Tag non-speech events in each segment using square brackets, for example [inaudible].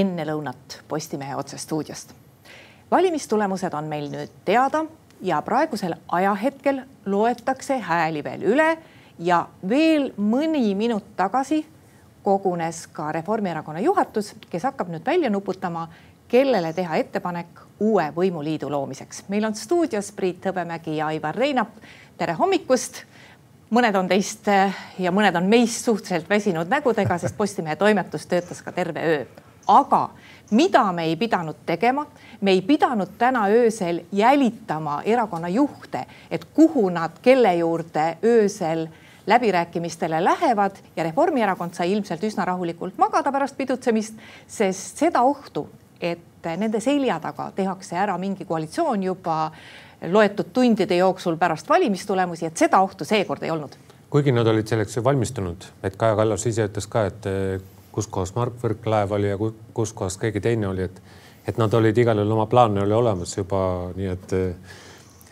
enne lõunat Postimehe otsestuudiost. valimistulemused on meil nüüd teada ja praegusel ajahetkel loetakse hääli veel üle ja veel mõni minut tagasi kogunes ka Reformierakonna juhatus, kes hakkab nüüd välja nuputama, kellele teha ettepanek uue võimuliidu loomiseks. meil on stuudios Priit Hõbemägi ja Aivar Reinap. tere hommikust mõned on teist ja mõned on meist suhteliselt väsinud nägudega, sest Postimehe toimetus töötas ka terve öö. Aga mida me ei pidanud tegema, me ei pidanud täna öösel jälitama erakonna juhte, et kuhu nad, kelle juurde öösel läbirääkimistele lähevad ja Reformierakond sai ilmselt üsna rahulikult magada pärast pidutsemist, sest seda ohtu, et nende selja taga tehakse ära mingi koalitsioon juba loetud tundide jooksul pärast valimistulemusi, et seda ohtu seekord ei olnud. kuigi nad olid selleks valmistunud, et Kaja Kallas ise ütles ka, et kus kohas Mart Võrklaev oli ja kus kohas keegi teine oli, et, et nad olid igal juhul oma plaan oli olemas juba nii, et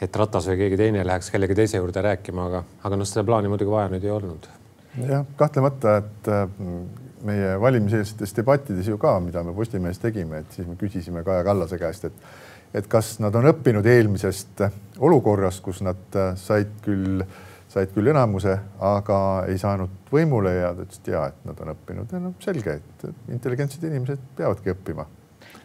et Ratas või keegi teine läheks kellegi teise juurde rääkima, aga, aga noh, seda plaani muidugi vaja nüüd ei olnud. jah, kahtlemata, et meie valimiseelsetes debattides ju ka, mida me Postimehes tegime, et siis me küsisime Kaja Kallase käest, et et kas nad on õppinud eelmisest olukorrast, kus nad said küll, said küll enamuse, aga ei saanud võimule ja ta ütles, et ja, et nad on õppinud. Ja noh, selge, et intelligentsed inimesed peavadki õppima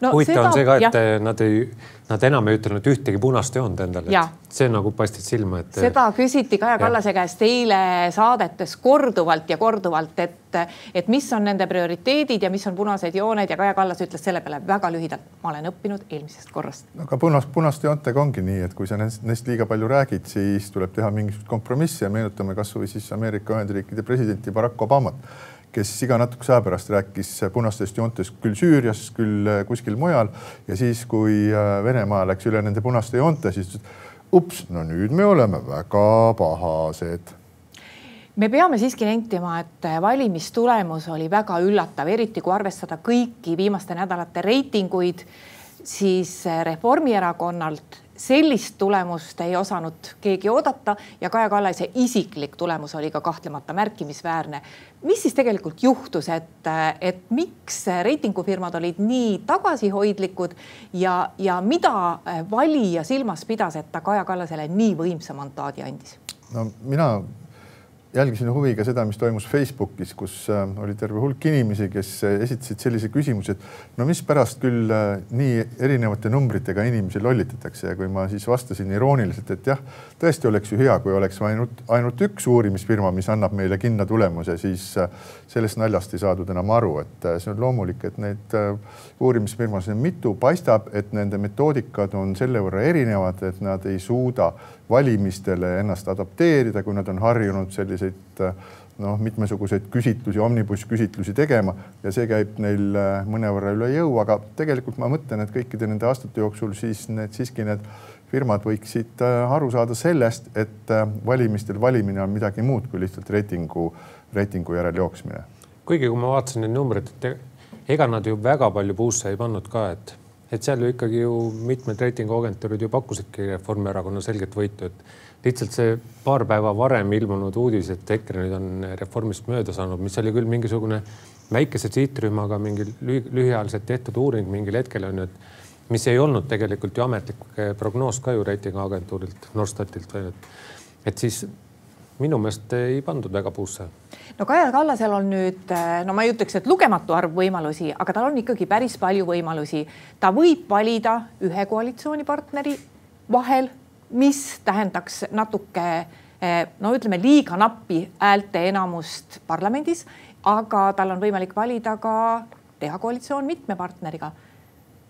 no, huvitav on see ka, et jah. nad ei, nad enam ei ütelnud ühtegi punast joont endale. see nagu paistis silma, et. seda küsiti Kaja Kallase käest eile saadetes korduvalt ja korduvalt, et, et mis on nende prioriteedid ja mis on punased jooned ja Kaja Kallas ütles selle peale väga lühidalt, ma olen õppinud eelmisest korrast. aga punas, punaste joontega ongi nii, et kui sa neist, neist liiga palju räägid, siis tuleb teha mingisuguseid kompromisse ja meenutame kasvõi siis Ameerika Ühendriikide presidenti Barack Obamat kes iga natukese aja pärast rääkis punastest joontest küll Süürias, küll äh, kuskil mujal. Ja siis, kui äh, Venemaa läks üle nende punaste joonte, siis ups, no nüüd me oleme väga pahased. Me peame siiski nentima, et valimistulemus oli väga üllatav, eriti kui arvestada kõiki viimaste nädalate reitinguid, siis Reformierakonnalt sellist tulemust ei osanud keegi oodata ja Kaja Kallase isiklik tulemus oli ka kahtlemata märkimisväärne. mis siis tegelikult juhtus, et, et miks reitingufirmad olid nii tagasihoidlikud ja, ja mida valija silmas pidas, et ta Kaja Kallasele nii võimsa mandaadi andis? no mina jälgisin huviga seda, mis toimus Facebookis, kus äh, oli terve hulk inimesi, kes äh, esitasid sellise küsimuse, et no mispärast küll äh, nii erinevate numbritega inimesi lollitatakse. Ja kui ma siis vastasin irooniliselt, et jah, tõesti oleks ju hea, kui oleks ainult, ainult üks uurimisfirma, mis annab meile kindla tulemuse, siis sellest naljast ei saadud enam aru, et see on loomulik, et neid uurimisfirmasid on mitu, paistab, et nende metoodikad on selle võrra erinevad, et nad ei suuda valimistele ennast adapteerida, kui nad on harjunud selliseid noh, mitmesuguseid küsitlusi, omnibus küsitlusi tegema ja see käib neil äh, mõnevõrra üle jõu, aga tegelikult ma mõtlen, et kõikide nende aastate jooksul siis need siiski need firmad võiksid äh, aru saada sellest, et äh, valimistel valimine on midagi muud kui lihtsalt reitingu, reitingu järel jooksmine. kuigi, kui ma vaatasin neid numbreid, et ega nad ju väga palju puusse ei pannud ka, et et seal ju ikkagi ju mitmed reitinguagentuurid ju pakkusidki Reformierakonna selget võitu, et lihtsalt see paar päeva varem ilmunud uudis, et EKRE nüüd on reformist mööda saanud, mis oli küll mingisugune väikese sihtrühmaga mingi lühiajaliselt tehtud uuring mingil hetkel on ju, et mis ei olnud tegelikult ju ametlik prognoos ka ju reitinguagentuurilt, Norstatilt või et, et siis minu meelest ei pandud väga puusse. no Kaja Kallasel on nüüd, eh, no ma ei ütleks, et lugematu arv võimalusi, aga tal on ikkagi päris palju võimalusi. ta võib valida ühe koalitsioonipartneri vahel, mis tähendaks natuke eh, no ütleme liiga nappi häälte enamust parlamendis, aga tal on võimalik valida ka teha koalitsioon mitme partneriga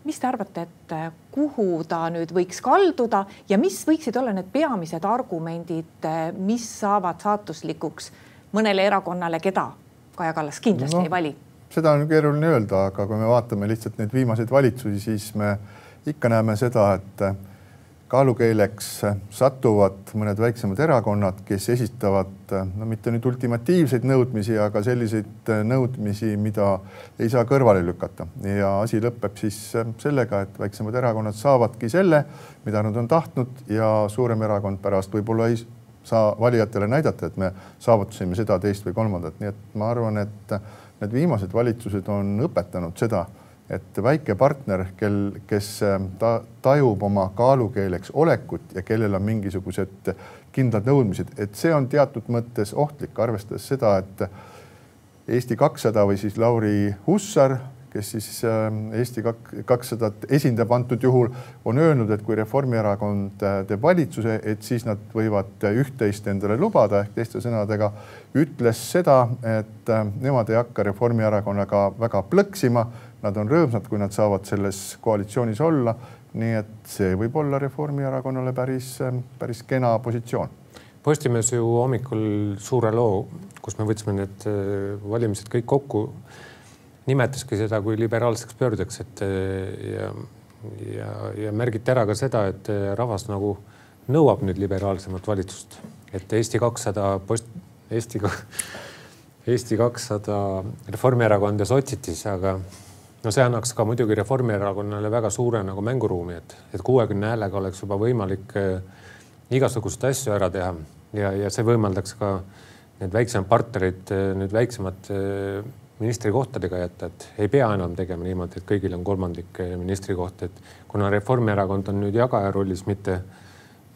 mis te arvate, et äh, kuhu ta nüüd võiks kalduda ja mis võiksid olla need peamised argumendid, äh, mis saavad saatuslikuks mõnele erakonnale, keda Kaja Kallas kindlasti no, ei vali? seda on keeruline öelda, aga kui me vaatame lihtsalt neid viimaseid valitsusi, siis me ikka näeme seda, et kaalukeeleks satuvad mõned väiksemad erakonnad, kes esitavad no mitte nüüd ultimatiivseid nõudmisi, aga selliseid nõudmisi, mida ei saa kõrvale lükata. Ja asi lõpeb siis sellega, et väiksemad erakonnad saavadki selle, mida nad on tahtnud ja suurem erakond pärast võib-olla ei saa valijatele näidata, et me saavutasime seda, teist või kolmandat, nii et ma arvan, et need viimased valitsused on õpetanud seda, et väike partner, kel, kes ta tajub oma kaalukeeleks olekut ja kellel on mingisugused kindlad nõudmised, et see on teatud mõttes ohtlik, arvestades seda, et Eesti kakssada või siis Lauri Hussar kes siis ähm, Eesti kakssadat esindab antud juhul, on öelnud, et kui Reformierakond äh, teeb valitsuse, et siis nad võivad üht-teist endale lubada ehk teiste sõnadega ütles seda, et äh, nemad ei hakka Reformierakonnaga väga plõksima. Nad on rõõmsad, kui nad saavad selles koalitsioonis olla. nii et see võib olla Reformierakonnale päris, ähm, päris kena positsioon Postimees ju hommikul suure loo, kus me võtsime need äh, valimised kõik kokku nimetaski seda kui liberaalseks pöördeks, et ja, ja, ja märgiti ära ka seda, et rahvas nagu nõuab nüüd liberaalsemat valitsust, et Eesti kakssada post, Eesti, Eesti kakssada, Reformierakond ja sotsid siis, aga no see annaks ka muidugi Reformierakonnale väga suure nagu mänguruumi, et, et kuuekümne häälega oleks juba võimalik äh, igasuguseid asju ära teha. Ja, ja see võimaldaks ka need väiksemad partnerid, nüüd väiksemad ministrikohtadega jätta, et ei pea enam tegema niimoodi, et kõigil on kolmandik ministrikoht, et kuna Reformierakond on nüüd jagaja rollis, mitte.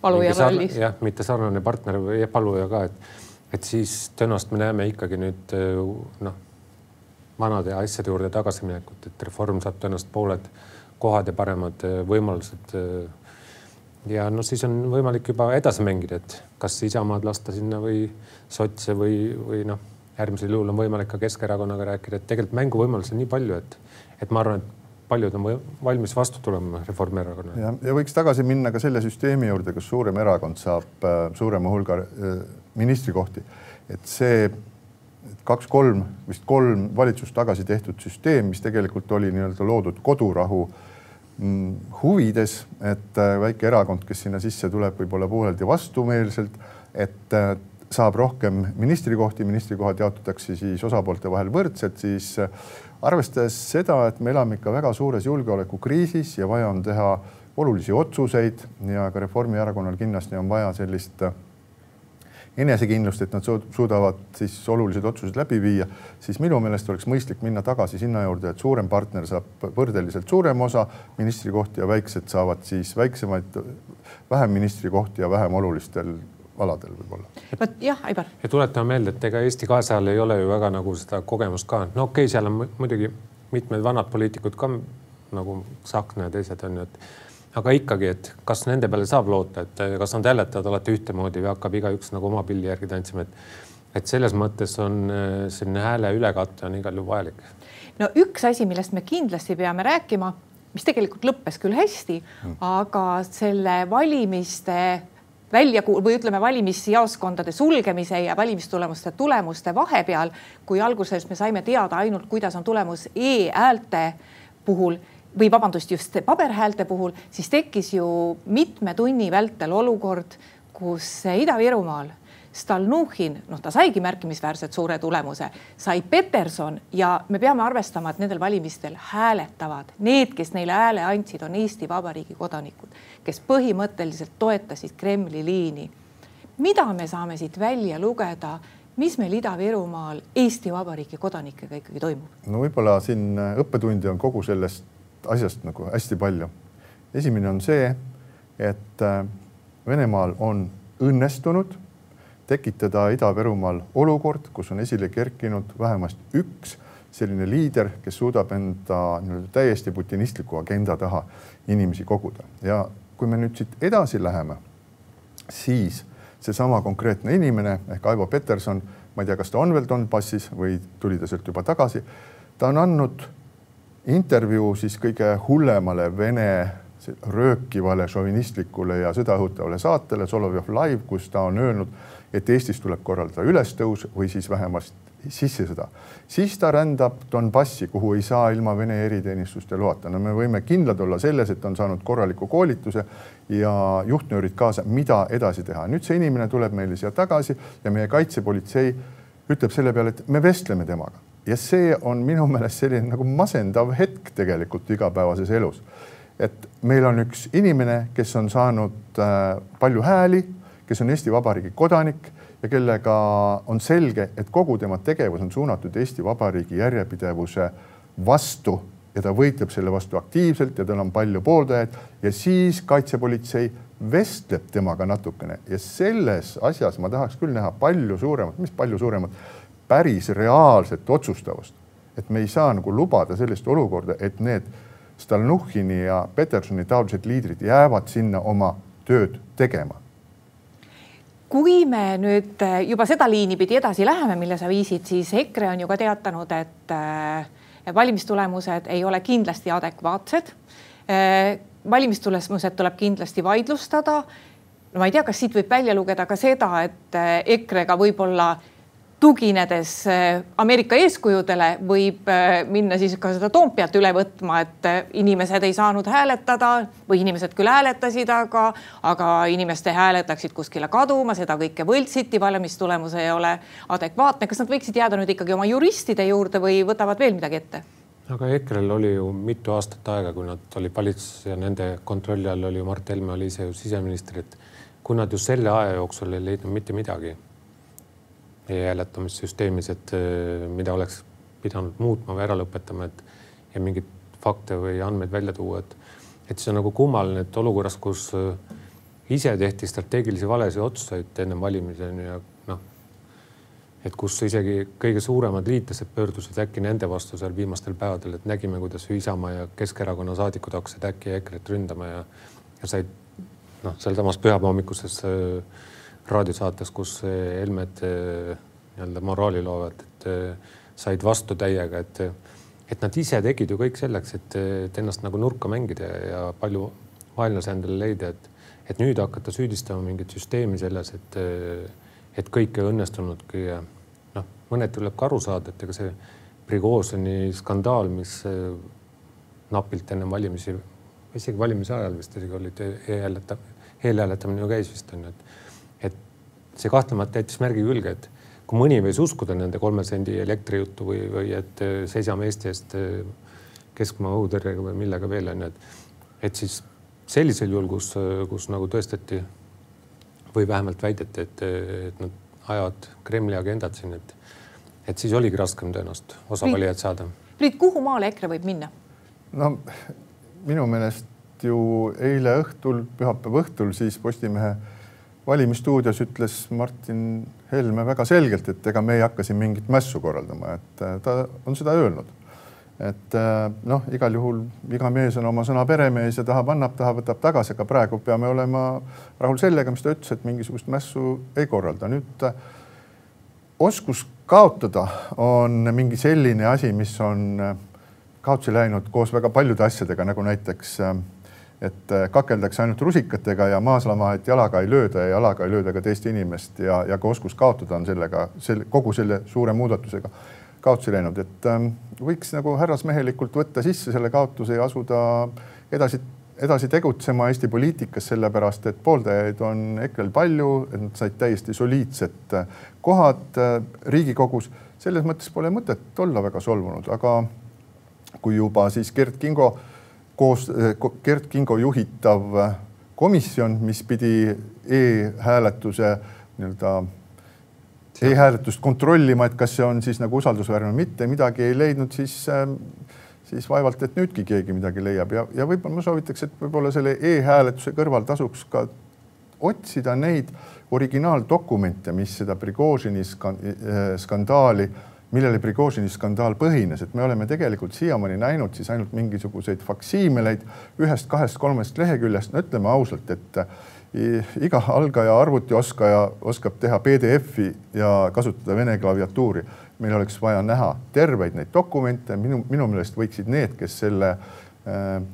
paluja rollis. jah, mitte sarnane partner või paluja ka, et, et siis tõenäoliselt me näeme ikkagi nüüd noh, vanade asjade juurde tagasiminekut, et reform saab tõenäoliselt pooled kohad ja paremad eh, võimalused. ja no siis on võimalik juba edasi mängida, et kas Isamaad lasta sinna või sotse või, või noh järgmisel juhul on võimalik ka Keskerakonnaga rääkida, et tegelikult mänguvõimalusi on nii palju, et, et ma arvan, et paljud on valmis vastu tulema Reformierakonnale. ja, ja võiks tagasi minna ka selle süsteemi juurde, kus suurem erakond saab äh, suurema hulga äh, ministrikohti. et see kaks-kolm, vist kolm valitsust tagasi tehtud süsteem, mis tegelikult oli nii-öelda loodud kodurahu mm, huvides, et äh, väike erakond, kes sinna sisse tuleb, võib-olla pooleldi vastumeelselt, et äh, saab rohkem ministrikohti, ministrikohad jaotatakse siis osapoolte vahel võrdselt, siis äh, arvestades seda, et me elame ikka väga suures julgeolekukriisis ja vaja on teha olulisi otsuseid ja ka Reformierakonnal kindlasti on vaja sellist äh, enesekindlust, et nad suudavad siis olulised otsused läbi viia, siis minu meelest oleks mõistlik minna tagasi sinna juurde, et suurem partner saab võrdeliselt suurema osa ministrikohti ja väiksed saavad siis väiksemaid, vähem ministrikohti ja vähem olulistel aladel võib-olla. vot jah, Aivar. ja tuletame meelde, et ega Eesti kahesajal ei ole ju väga nagu seda kogemust ka, no okei okay,, seal on muidugi mitmed vanad poliitikud ka nagu Tsahkna ja teised on ju, et aga ikkagi, et kas nende peale saab loota, et kas nad hääletavad alati ühtemoodi või hakkab igaüks nagu oma pilli järgi tantsima, et et selles mõttes on äh, selline hääle ülekate on igal juhul vajalik. no üks asi, millest me kindlasti peame rääkima, mis tegelikult lõppes küll hästi mm., aga selle valimiste välja või ütleme, valimisjaoskondade sulgemise ja valimistulemuste tulemuste vahepeal, kui alguses me saime teada ainult, kuidas on tulemus e-häälte puhul või vabandust, just paberhäälte puhul, siis tekkis ju mitme tunni vältel olukord, kus Ida-Virumaal Stalnuhhin, noh, ta saigi märkimisväärselt suure tulemuse, sai Peterson ja me peame arvestama, et nendel valimistel hääletavad need, kes neile hääle andsid, on Eesti Vabariigi kodanikud, kes põhimõtteliselt toetasid Kremli liini. mida me saame siit välja lugeda, mis meil Ida-Virumaal Eesti Vabariigi kodanikega ikkagi toimub? no võib-olla siin õppetundi on kogu sellest asjast nagu hästi palju. esimene on see, et äh, Venemaal on õnnestunud tekitada Ida-Virumaal olukord, kus on esile kerkinud vähemasti üks selline liider, kes suudab enda nii-öelda täiesti putinistliku agenda taha inimesi koguda ja kui me nüüd siit edasi läheme, siis seesama konkreetne inimene ehk Aivo Peterson, ma ei tea, kas ta on veel Donbassis või tuli ta sealt juba tagasi. ta on andnud intervjuu siis kõige hullemale Vene röökivale, šovinistlikule ja sõda õhutavale saatele Solovjov Live, kus ta on öelnud et Eestis tuleb korraldada ülestõus või siis vähemasti sissesõda. siis ta rändab Donbassi, kuhu ei saa ilma Vene eriteenistuste loata. no me võime kindlad olla selles, et on saanud korraliku koolituse ja juhtnöörid kaasa, mida edasi teha. nüüd see inimene tuleb meile siia tagasi ja meie kaitsepolitsei ütleb selle peale, et me vestleme temaga ja see on minu meelest selline nagu masendav hetk tegelikult igapäevases elus. et meil on üks inimene, kes on saanud äh, palju hääli kes on Eesti Vabariigi kodanik ja kellega on selge, et kogu tema tegevus on suunatud Eesti Vabariigi järjepidevuse vastu ja ta võitleb selle vastu aktiivselt ja tal on palju pooldajaid ja siis kaitsepolitsei vestleb temaga natukene ja selles asjas ma tahaks küll näha palju suuremat, mis palju suuremat, päris reaalset otsustavust. et me ei saa nagu lubada sellist olukorda, et need Stalnuhhini ja Petersoni taolised liidrid jäävad sinna oma tööd tegema kui me nüüd äh, juba seda liini pidi edasi läheme, mille sa viisid, siis EKRE on ju ka teatanud, et äh, valimistulemused ei ole kindlasti adekvaatsed. Äh, valimistulemused tuleb kindlasti vaidlustada. no ma ei tea, kas siit võib välja lugeda ka seda, et EKRE-ga võib-olla tuginedes äh, Ameerika eeskujudele võib äh, minna siis ka seda Toompealt üle võtma, et äh, inimesed ei saanud hääletada või inimesed küll hääletasid, aga, aga inimeste hääled läksid kuskile kaduma, seda kõike võltsiti, valimistulemus ei ole adekvaatne. kas nad võiksid jääda nüüd ikkagi oma juristide juurde või võtavad veel midagi ette? aga EKRE-l oli ju mitu aastat aega, kui nad olid valitsuses ja nende kontrolli all oli Mart Helme oli ise ju siseminister, et kui nad ju selle aja jooksul ei leidnud mitte midagi e-hääletamissüsteemis, et äh, mida oleks pidanud muutma või ära lõpetama, et ja mingeid fakte või andmeid välja tuua, et, et see on nagu kummaline, et olukorras, kus äh, ise tehti strateegilisi valesid otsuseid ennem valimisi on ju ja noh, et kus isegi kõige suuremad liitlased pöördusid äkki nende vastu seal viimastel päevadel, et nägime, kuidas Isamaa ja Keskerakonna saadikud hakkasid äkki EKRE-t ründama ja, ja said noh, sealsamas pühapäeva hommikuses äh, raadiosaates, kus Helmed eh, nii-öelda moraali loovad, et eh, said vastu täiega, et, et nad ise tegid ju kõik selleks, et, et ennast nagu nurka mängida ja palju vaenlase endale leida, et, et nüüd hakata süüdistama mingit süsteemi selles, et, et kõik ei õnnestunudki ja noh, mõneti tuleb ka aru saada, et ega see Prigožini skandaal, mis eh, napilt enne valimisi, isegi valimise ajal vist isegi olid e-hääletamine, eelhääletamine ju käis vist on ju, et see kahtlemata jättis märgi külge, et kui mõni võis uskuda nende kolme sendi elektrijuttu või, või et äh, seisame Eesti eest äh, keskmaa õhutõrjega või millega veel on ju, et, et siis sellisel juhul, kus, äh, kus nagu tõestati või vähemalt väideti, et, et nad ajavad Kremli agendat siin, et, et siis oligi raskem tõenäoliselt osa valijaid saada. Priit, kuhu maale EKRE võib minna? no minu meelest ju eile õhtul, pühapäeva õhtul siis Postimehe valimisstuudios ütles Martin Helme väga selgelt, et ega me ei hakka siin mingit mässu korraldama, et äh, ta on seda öelnud. et äh, noh, igal juhul iga mees on oma sõna peremees ja tahab, annab, tahab, võtab tagasi, aga praegu peame olema rahul sellega, mis ta ütles, et mingisugust mässu ei korralda. nüüd äh, oskus kaotada on mingi selline asi, mis on kaotsi läinud koos väga paljude asjadega, nagu näiteks äh, et äh, kakeldakse ainult rusikatega ja maaslamahet jalaga ei lööda ja jalaga ei lööda ka teist inimest ja, ja ka oskus kaotada on sellega, selle kogu selle suure muudatusega kaotsi läinud, et ähm, võiks nagu härrasmehelikult võtta sisse selle kaotuse ja asuda edasi, edasi tegutsema Eesti poliitikas, sellepärast et pooldajaid on EKRE-l palju, et nad said täiesti soliidsed äh, kohad äh, Riigikogus. selles mõttes pole mõtet olla väga solvunud, aga kui juba siis Kert Kingo äh, koos eh, Gert Kingo juhitav eh, komisjon, mis pidi e-hääletuse nii-öelda e-hääletust kontrollima, et kas see on siis nagu usaldusväärne või mitte, midagi ei leidnud, siis, eh, siis vaevalt, et nüüdki keegi midagi leiab. Ja, ja võib-olla ma soovitaks, et võib-olla selle e-hääletuse kõrval tasuks ka otsida neid originaaldokumente, mis seda Prigožini skandaali millele Prigožini skandaal põhines, et me oleme tegelikult siiamaani näinud siis ainult mingisuguseid faksiimeleid ühest-kahest-kolmest leheküljest. no ütleme ausalt, et eh, iga algaja arvutioskaja oskab teha PDF-i ja kasutada vene klaviatuuri. meil oleks vaja näha terveid neid dokumente, minu, minu meelest võiksid need, kes selle äh,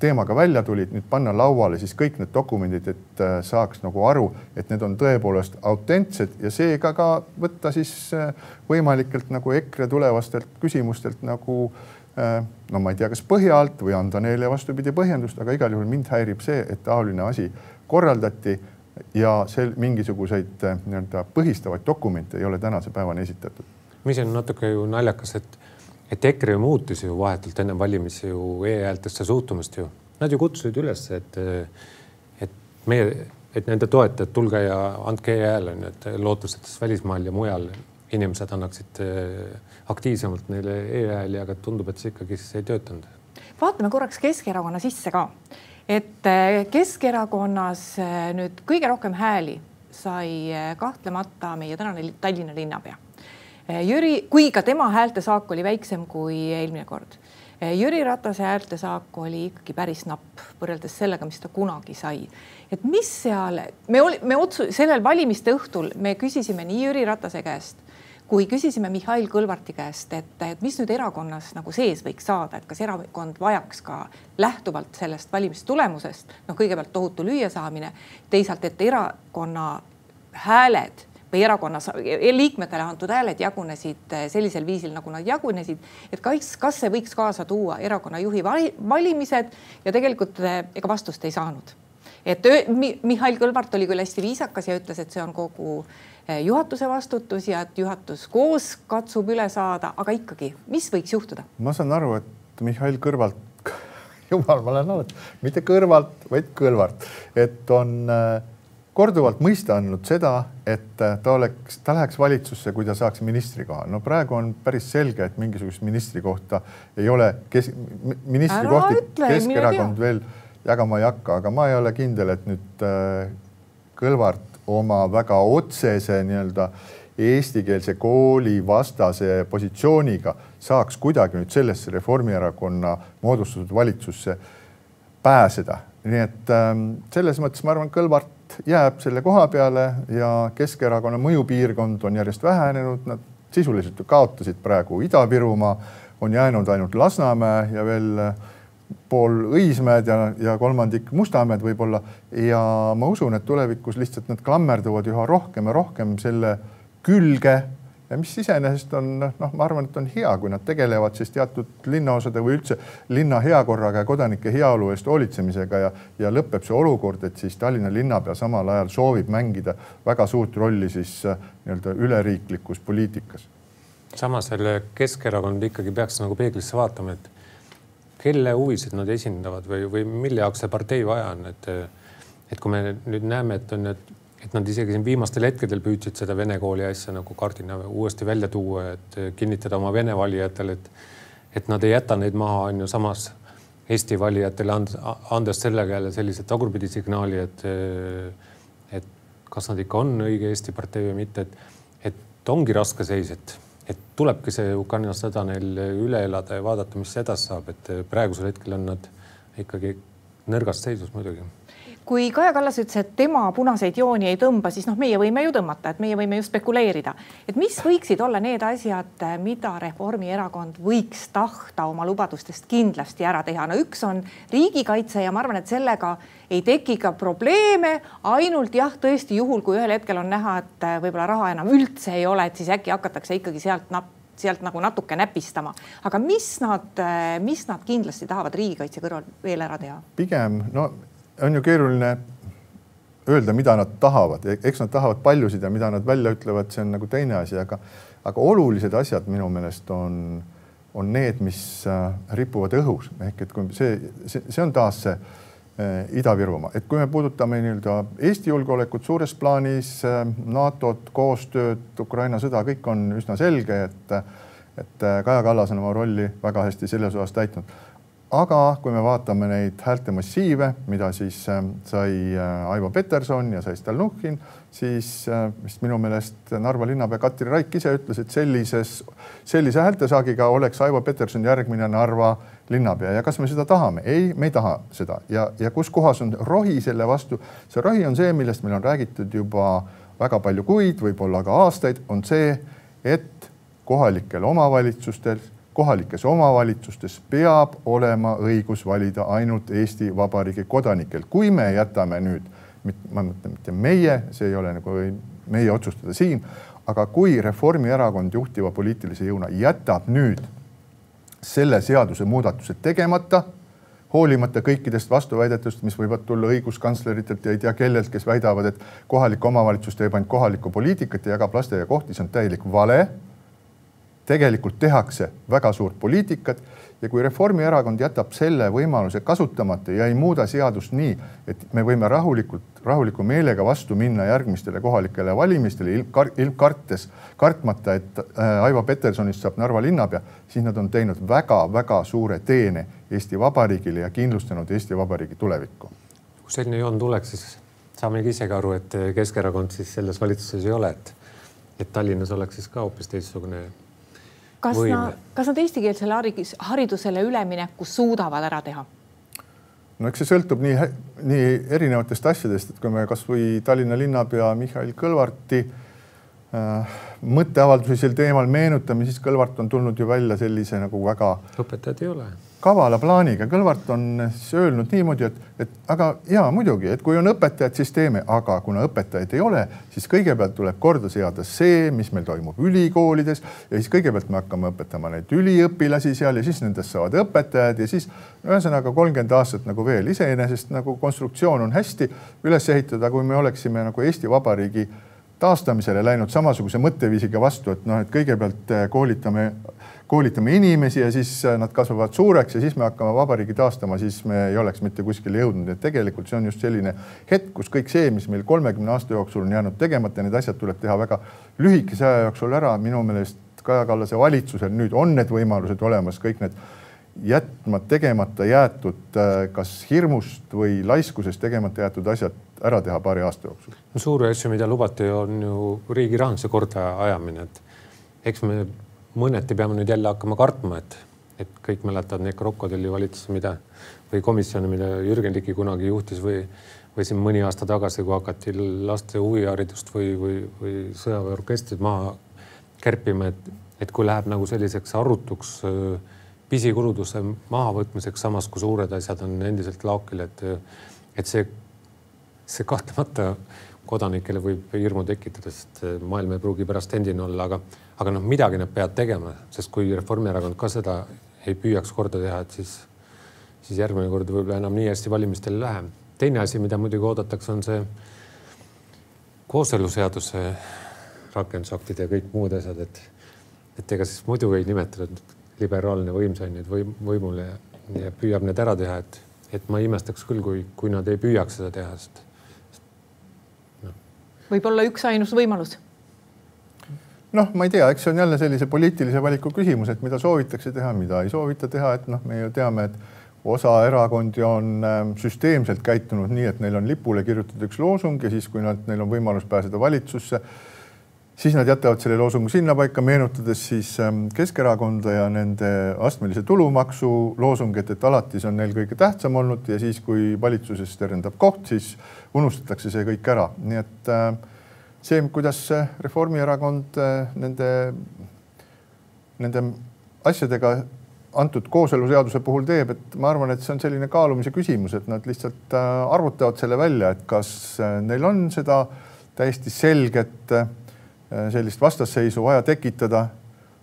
teemaga välja tulid, nüüd panna lauale siis kõik need dokumendid, et äh, saaks nagu aru, et need on tõepoolest autentsed ja seega ka võtta siis äh, võimalikelt nagu EKRE tulevastelt küsimustelt nagu no ma ei tea, kas põhja alt või anda neile vastupidi põhjendust, aga igal juhul mind häirib see, et taoline asi korraldati ja sel mingisuguseid nii-öelda põhistavaid dokumente ei ole tänase päevani esitatud. mis on natuke ju naljakas, et et EKRE muutis ju vahetult enne valimisi ju e-häältesse suhtumist ju. Nad ju kutsusid üles, et, et meie, et nende toetajad, tulge ja andke e-hääl on ju, et lootusetes välismaal ja mujal inimesed annaksid aktiivsemalt neile e-hääli, aga tundub, et see ikkagi siis ei töötanud. Vaatame korraks Keskerakonna sisse ka, et äh, Keskerakonnas äh, nüüd kõige rohkem hääli sai kahtlemata meie tänane Tallinna linnapea Jüri, kui ka tema häältesaak oli väiksem kui eelmine kord. Jüri Ratase häältesaak oli ikkagi päris napp võrreldes sellega, mis ta kunagi sai. et mis seal, me oli, me otsu-, sellel valimiste õhtul me küsisime nii Jüri Ratase käest kui küsisime Mihhail Kõlvarti käest, et, et mis nüüd erakonnas nagu sees võiks saada, et kas erakond vajaks ka lähtuvalt sellest valimistulemusest, noh, kõigepealt tohutu lüüasaamine, teisalt, et erakonna hääled või erakonnas liikmetele antud hääled jagunesid eh, sellisel viisil, nagu nad jagunesid. et kas, kas see võiks kaasa tuua erakonna juhi valimised ja tegelikult eh, ega vastust ei saanud. et Mihhail Kõlvart oli küll hästi viisakas ja ütles, et see on kogu eh, juhatuse vastutus ja et juhatus koos katsub üle saada, aga ikkagi, mis võiks juhtuda? ma saan aru, et Mihhail Kõlvart [laughs] jumal, ma olen alati, mitte kõrvalt, vaid Kõlvart, et on äh, korduvalt mõista andnud seda, et äh, ta oleks, ta läheks valitsusse, kui ta saaks ministrikoha. no praegu on päris selge, et mingisugust ministrikohta ei ole, kes, ministrikohti Keskerakond veel jagama ei hakka, aga ma ei ole kindel, et nüüd äh, Kõlvart oma väga otsese nii-öelda eestikeelse kooli vastase positsiooniga saaks kuidagi nüüd sellesse Reformierakonna moodustatud valitsusse pääseda. Nii et ähm, selles mõttes ma arvan, Kõlvart jääb selle koha peale ja Keskerakonna mõjupiirkond on järjest vähenenud, nad sisuliselt ju kaotasid praegu Ida-Virumaa, on jäänud ainult Lasnamäe ja veel pool Õismäed ja, ja kolmandik Mustamäed võib-olla. ja ma usun, et tulevikus lihtsalt nad klammerduvad üha rohkem ja rohkem selle külge ja mis iseenesest on noh, ma arvan, et on hea, kui nad tegelevad siis teatud linnaosade või üldse linna heakorraga ja kodanike heaolu eest hoolitsemisega ja, ja lõpeb see olukord, et siis Tallinna linnapea samal ajal soovib mängida väga suurt rolli siis äh, nii-öelda üleriiklikus poliitikas. samas selle Keskerakond ikkagi peaks nagu peeglisse vaatama, et kelle huvisid nad esindavad või, või mille jaoks see partei vaja on, et et kui me nüüd näeme, et on need et nad isegi siin viimastel hetkedel püüdsid seda vene kooli asja nagu kardina uuesti välja tuua, et kinnitada oma vene valijatele, et, et nad ei jäta neid maha, on ju, samas Eesti valijatele and, andes sellega jälle sellise tagurpidi signaali, et, et kas nad ikka on õige Eesti partei või mitte, et, et ongi raske seis, et, et tulebki see Ukraina sõda neil üle elada ja vaadata, mis edasi saab, et praegusel hetkel on nad ikkagi nõrgas seisus muidugi kui Kaja Kallas ütles, et tema punaseid jooni ei tõmba, siis noh, meie võime ju tõmmata, et meie võime ju spekuleerida, et mis võiksid olla need asjad, mida Reformierakond võiks tahta oma lubadustest kindlasti ära teha. no üks on riigikaitse ja ma arvan, et sellega ei teki ka probleeme, ainult jah, tõesti juhul, kui ühel hetkel on näha, et võib-olla raha enam üldse ei ole, et siis äkki hakatakse ikkagi sealt napp sealt nagu natuke näpistama, aga mis nad, mis nad kindlasti tahavad riigikaitse kõrval veel ära teha? pigem no on ju keeruline öelda, mida nad tahavad, eks nad tahavad paljusid ja mida nad välja ütlevad, see on nagu teine asi, aga, aga olulised asjad minu meelest on, on need, mis äh, ripuvad õhus. Ehk et kui see, see, see on taas see äh, Ida-Virumaa, et kui me puudutame nii-öelda Eesti julgeolekut suures plaanis äh,, NATO-t, koostööd, Ukraina sõda, kõik on üsna selge, et, et Kaja Kallas on oma rolli väga hästi selles osas täitnud aga kui me vaatame neid häälte massiive, mida siis äh, sai äh, Aivo Peterson ja sai Stalnuhhin, siis äh, vist minu meelest Narva linnapea Katri Raik ise ütles, et sellises, sellise häältesaagiga oleks Aivo Peterson järgmine Narva linnapea ja kas me seda tahame? ei, me ei taha seda ja, ja kus kohas on rohi selle vastu? see rohi on see, millest meil on räägitud juba väga palju kuid, võib-olla ka aastaid, on see, et kohalikel omavalitsustel kohalikes omavalitsustes peab olema õigus valida ainult Eesti Vabariigi kodanikel. kui me jätame nüüd, ma mõtlen mitte meie, see ei ole nagu meie otsustada siin, aga kui Reformierakond juhtiva poliitilise jõuna jätab nüüd selle seadusemuudatuse tegemata, hoolimata kõikidest vastuväidetest, mis võivad tulla õiguskantsleritelt ja ei tea kellelt, kes väidavad, et kohalik omavalitsus teeb ainult kohalikku poliitikat ja jagab lasteaiakohti, see on täielik vale tegelikult tehakse väga suurt poliitikat ja kui Reformierakond jätab selle võimaluse kasutamata ja ei muuda seadust nii, et me võime rahulikult rahuliku meelega vastu minna järgmistele kohalikele valimistele ilm, ilm kartes, kartmata, et äh, Aivo Petersonist saab Narva linnapea, siis nad on teinud väga-väga suure teene Eesti Vabariigile ja kindlustanud Eesti Vabariigi tulevikku. kui selline joon tuleks, siis saamegi isegi aru, et Keskerakond siis selles valitsuses ei ole, et, et Tallinnas oleks siis ka hoopis teistsugune kas nad, kas nad eestikeelsele haridusele ülemineku suudavad ära teha? no eks see sõltub nii, nii erinevatest asjadest, et kui me kasvõi Tallinna linnapea Mihhail Kõlvarti äh, mõtteavaldusi sel teemal meenutame, siis Kõlvart on tulnud ju välja sellise nagu väga. õpetajad ei ole kavala plaaniga. Kõlvart on siis öelnud niimoodi, et, et aga ja muidugi, et kui on õpetajad, siis teeme, aga kuna õpetajaid ei ole, siis kõigepealt tuleb korda seada see, mis meil toimub ülikoolides ja siis kõigepealt me hakkame õpetama neid üliõpilasi seal ja siis nendest saavad õpetajad ja siis ühesõnaga kolmkümmend aastat nagu veel iseenesest nagu konstruktsioon on hästi üles ehitada, kui me oleksime nagu Eesti Vabariigi taastamisele läinud samasuguse mõtteviisiga vastu, et noh, et kõigepealt koolitame koolitame inimesi ja siis äh, nad kasvavad suureks ja siis me hakkame vabariigi taastama, siis me ei oleks mitte kuskile jõudnud, et tegelikult see on just selline hetk, kus kõik see, mis meil kolmekümne aasta jooksul on jäänud tegemata, need asjad tuleb teha väga lühikese aja jooksul ära. minu meelest Kaja Kallase valitsusel nüüd on need võimalused olemas, kõik need jätma tegemata jäetud, äh, kas hirmust või laiskusest tegemata jäetud asjad ära teha paari aasta jooksul. no suuri asju, mida lubati, on ju riigi rahanduse korda ajamine, et eks me mõneti peame nüüd jälle hakkama kartma, et, et kõik mäletavad neid krokodillivalitsusi, mida või komisjone, mida Jürgen Ligi kunagi juhtis või, või siin mõni aasta tagasi, kui hakati laste huviharidust või, või, või sõjaväeorkestrit maha kärpima, et, et kui läheb nagu selliseks arutuks pisikuluduse mahavõtmiseks, samas kui suured asjad on endiselt laokil, et, et see, see kahtlemata kodanikele võib hirmu tekitada, sest maailm ei pruugi pärast endine olla, aga aga noh, midagi nad peavad tegema, sest kui Reformierakond ka seda ei püüaks korda teha, et siis, siis järgmine kord võib-olla enam nii hästi valimistele ei lähe. teine asi, mida muidugi oodatakse, on see kooseluseaduse rakendusaktid ja kõik muud asjad, et, et ega siis muidu ei nimetatud liberaalne võimsain nüüd võim, võimule ja, püüab need ära teha, et, et ma imestaks küll, kui, kui nad ei püüaks seda teha, sest no.. võib-olla üksainus võimalus. Noh, ma ei tea, eks see on jälle sellise poliitilise valiku küsimus, et mida soovitakse teha, mida ei soovita teha, et noh, me ju teame, et osa erakondi on ähm, süsteemselt käitunud nii, et neil on lipule kirjutatud üks loosung ja siis, kui nad, neil on võimalus pääseda valitsusse, siis nad jätavad selle loosungu sinnapaika, meenutades siis ähm, Keskerakonda ja nende astmelise tulumaksu loosungit, et alati see on neil kõige tähtsam olnud ja siis, kui valitsuses terendab koht, siis unustatakse see kõik ära, nii et äh, see, kuidas Reformierakond äh, nende, nende asjadega antud kooseluseaduse puhul teeb, et ma arvan, et see on selline kaalumise küsimus, et nad lihtsalt äh, arvutavad selle välja, et kas äh, neil on seda täiesti selget sellist vastasseisu vaja tekitada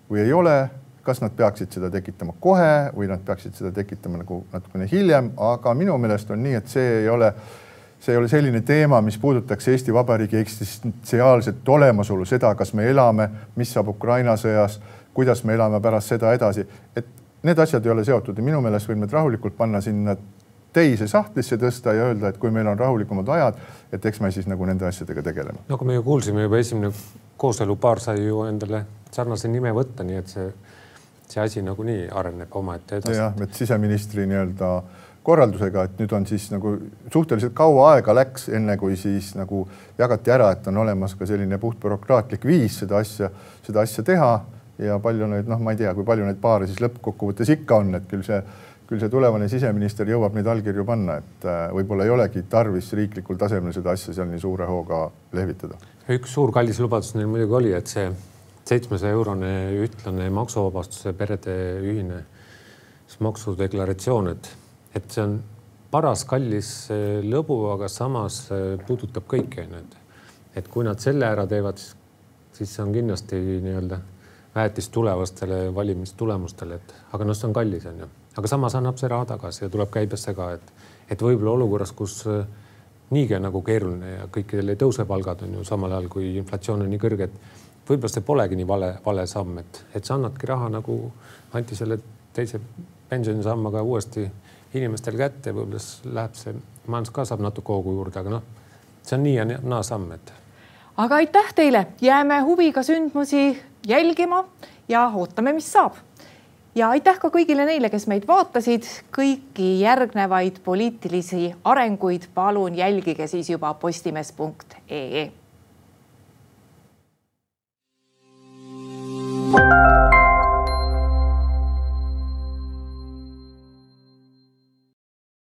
või ei ole, kas nad peaksid seda tekitama kohe või nad peaksid seda tekitama nagu natukene hiljem, aga minu meelest on nii, et see ei ole äh, see ei ole selline teema, mis puudutaks Eesti Vabariigi eksistentsiaalset olemasolu, seda, kas me elame, mis saab Ukraina sõjas, kuidas me elame pärast seda edasi, et need asjad ei ole seotud ja minu meelest võime rahulikult panna sinna teise sahtlisse tõsta ja öelda, et kui meil on rahulikumad ajad, et eks me siis nagu nende asjadega tegeleme. nagu me ju kuulsime juba esimene kooselupaar sai ju endale sarnase nime võtta, nii et see, see asi nagunii areneb omaette edasi. jah, et siseministri nii-öelda korraldusega, et nüüd on siis nagu suhteliselt kaua aega läks, enne kui siis nagu jagati ära, et on olemas ka selline puhtbürokraatlik viis seda asja, seda asja teha ja palju neid, noh, ma ei tea, kui palju neid paare siis lõppkokkuvõttes ikka on, et küll see, küll see tulevane siseminister jõuab neid allkirju panna, et äh, võib-olla ei olegi tarvis riiklikul tasemel seda asja seal nii suure hooga lehvitada. üks suur kallis lubadus neil muidugi oli, et see seitsmesaja eurone ühtlane maksuvabastuse perede ühine maksudeklaratsioon, et et see on paras kallis lõbu, aga samas puudutab kõiki, onju, et, et kui nad selle ära teevad, siis see on kindlasti nii-öelda väetis tulevastele valimistulemustele, et aga noh, see on kallis, onju, aga samas annab see raha tagasi ja tuleb käibesse ka, et, et võib-olla olukorras, kus niigi on nagu keeruline ja kõikidel ei tõuse palgad, on ju samal ajal kui inflatsioon on nii kõrge, et võib-olla see polegi nii vale, vale samm, et, et sa annadki raha nagu anti selle teise pensionisammaga uuesti inimestel kätte, võib-olla läheb see majandus ka saab natuke hoogu juurde, aga noh, see on nii ja naa samm, et. aga aitäh teile, jääme huviga sündmusi jälgima ja ootame, mis saab. Ja aitäh ka kõigile neile, kes meid vaatasid, kõiki järgnevaid poliitilisi arenguid palun jälgige siis juba postimees.ee. thank you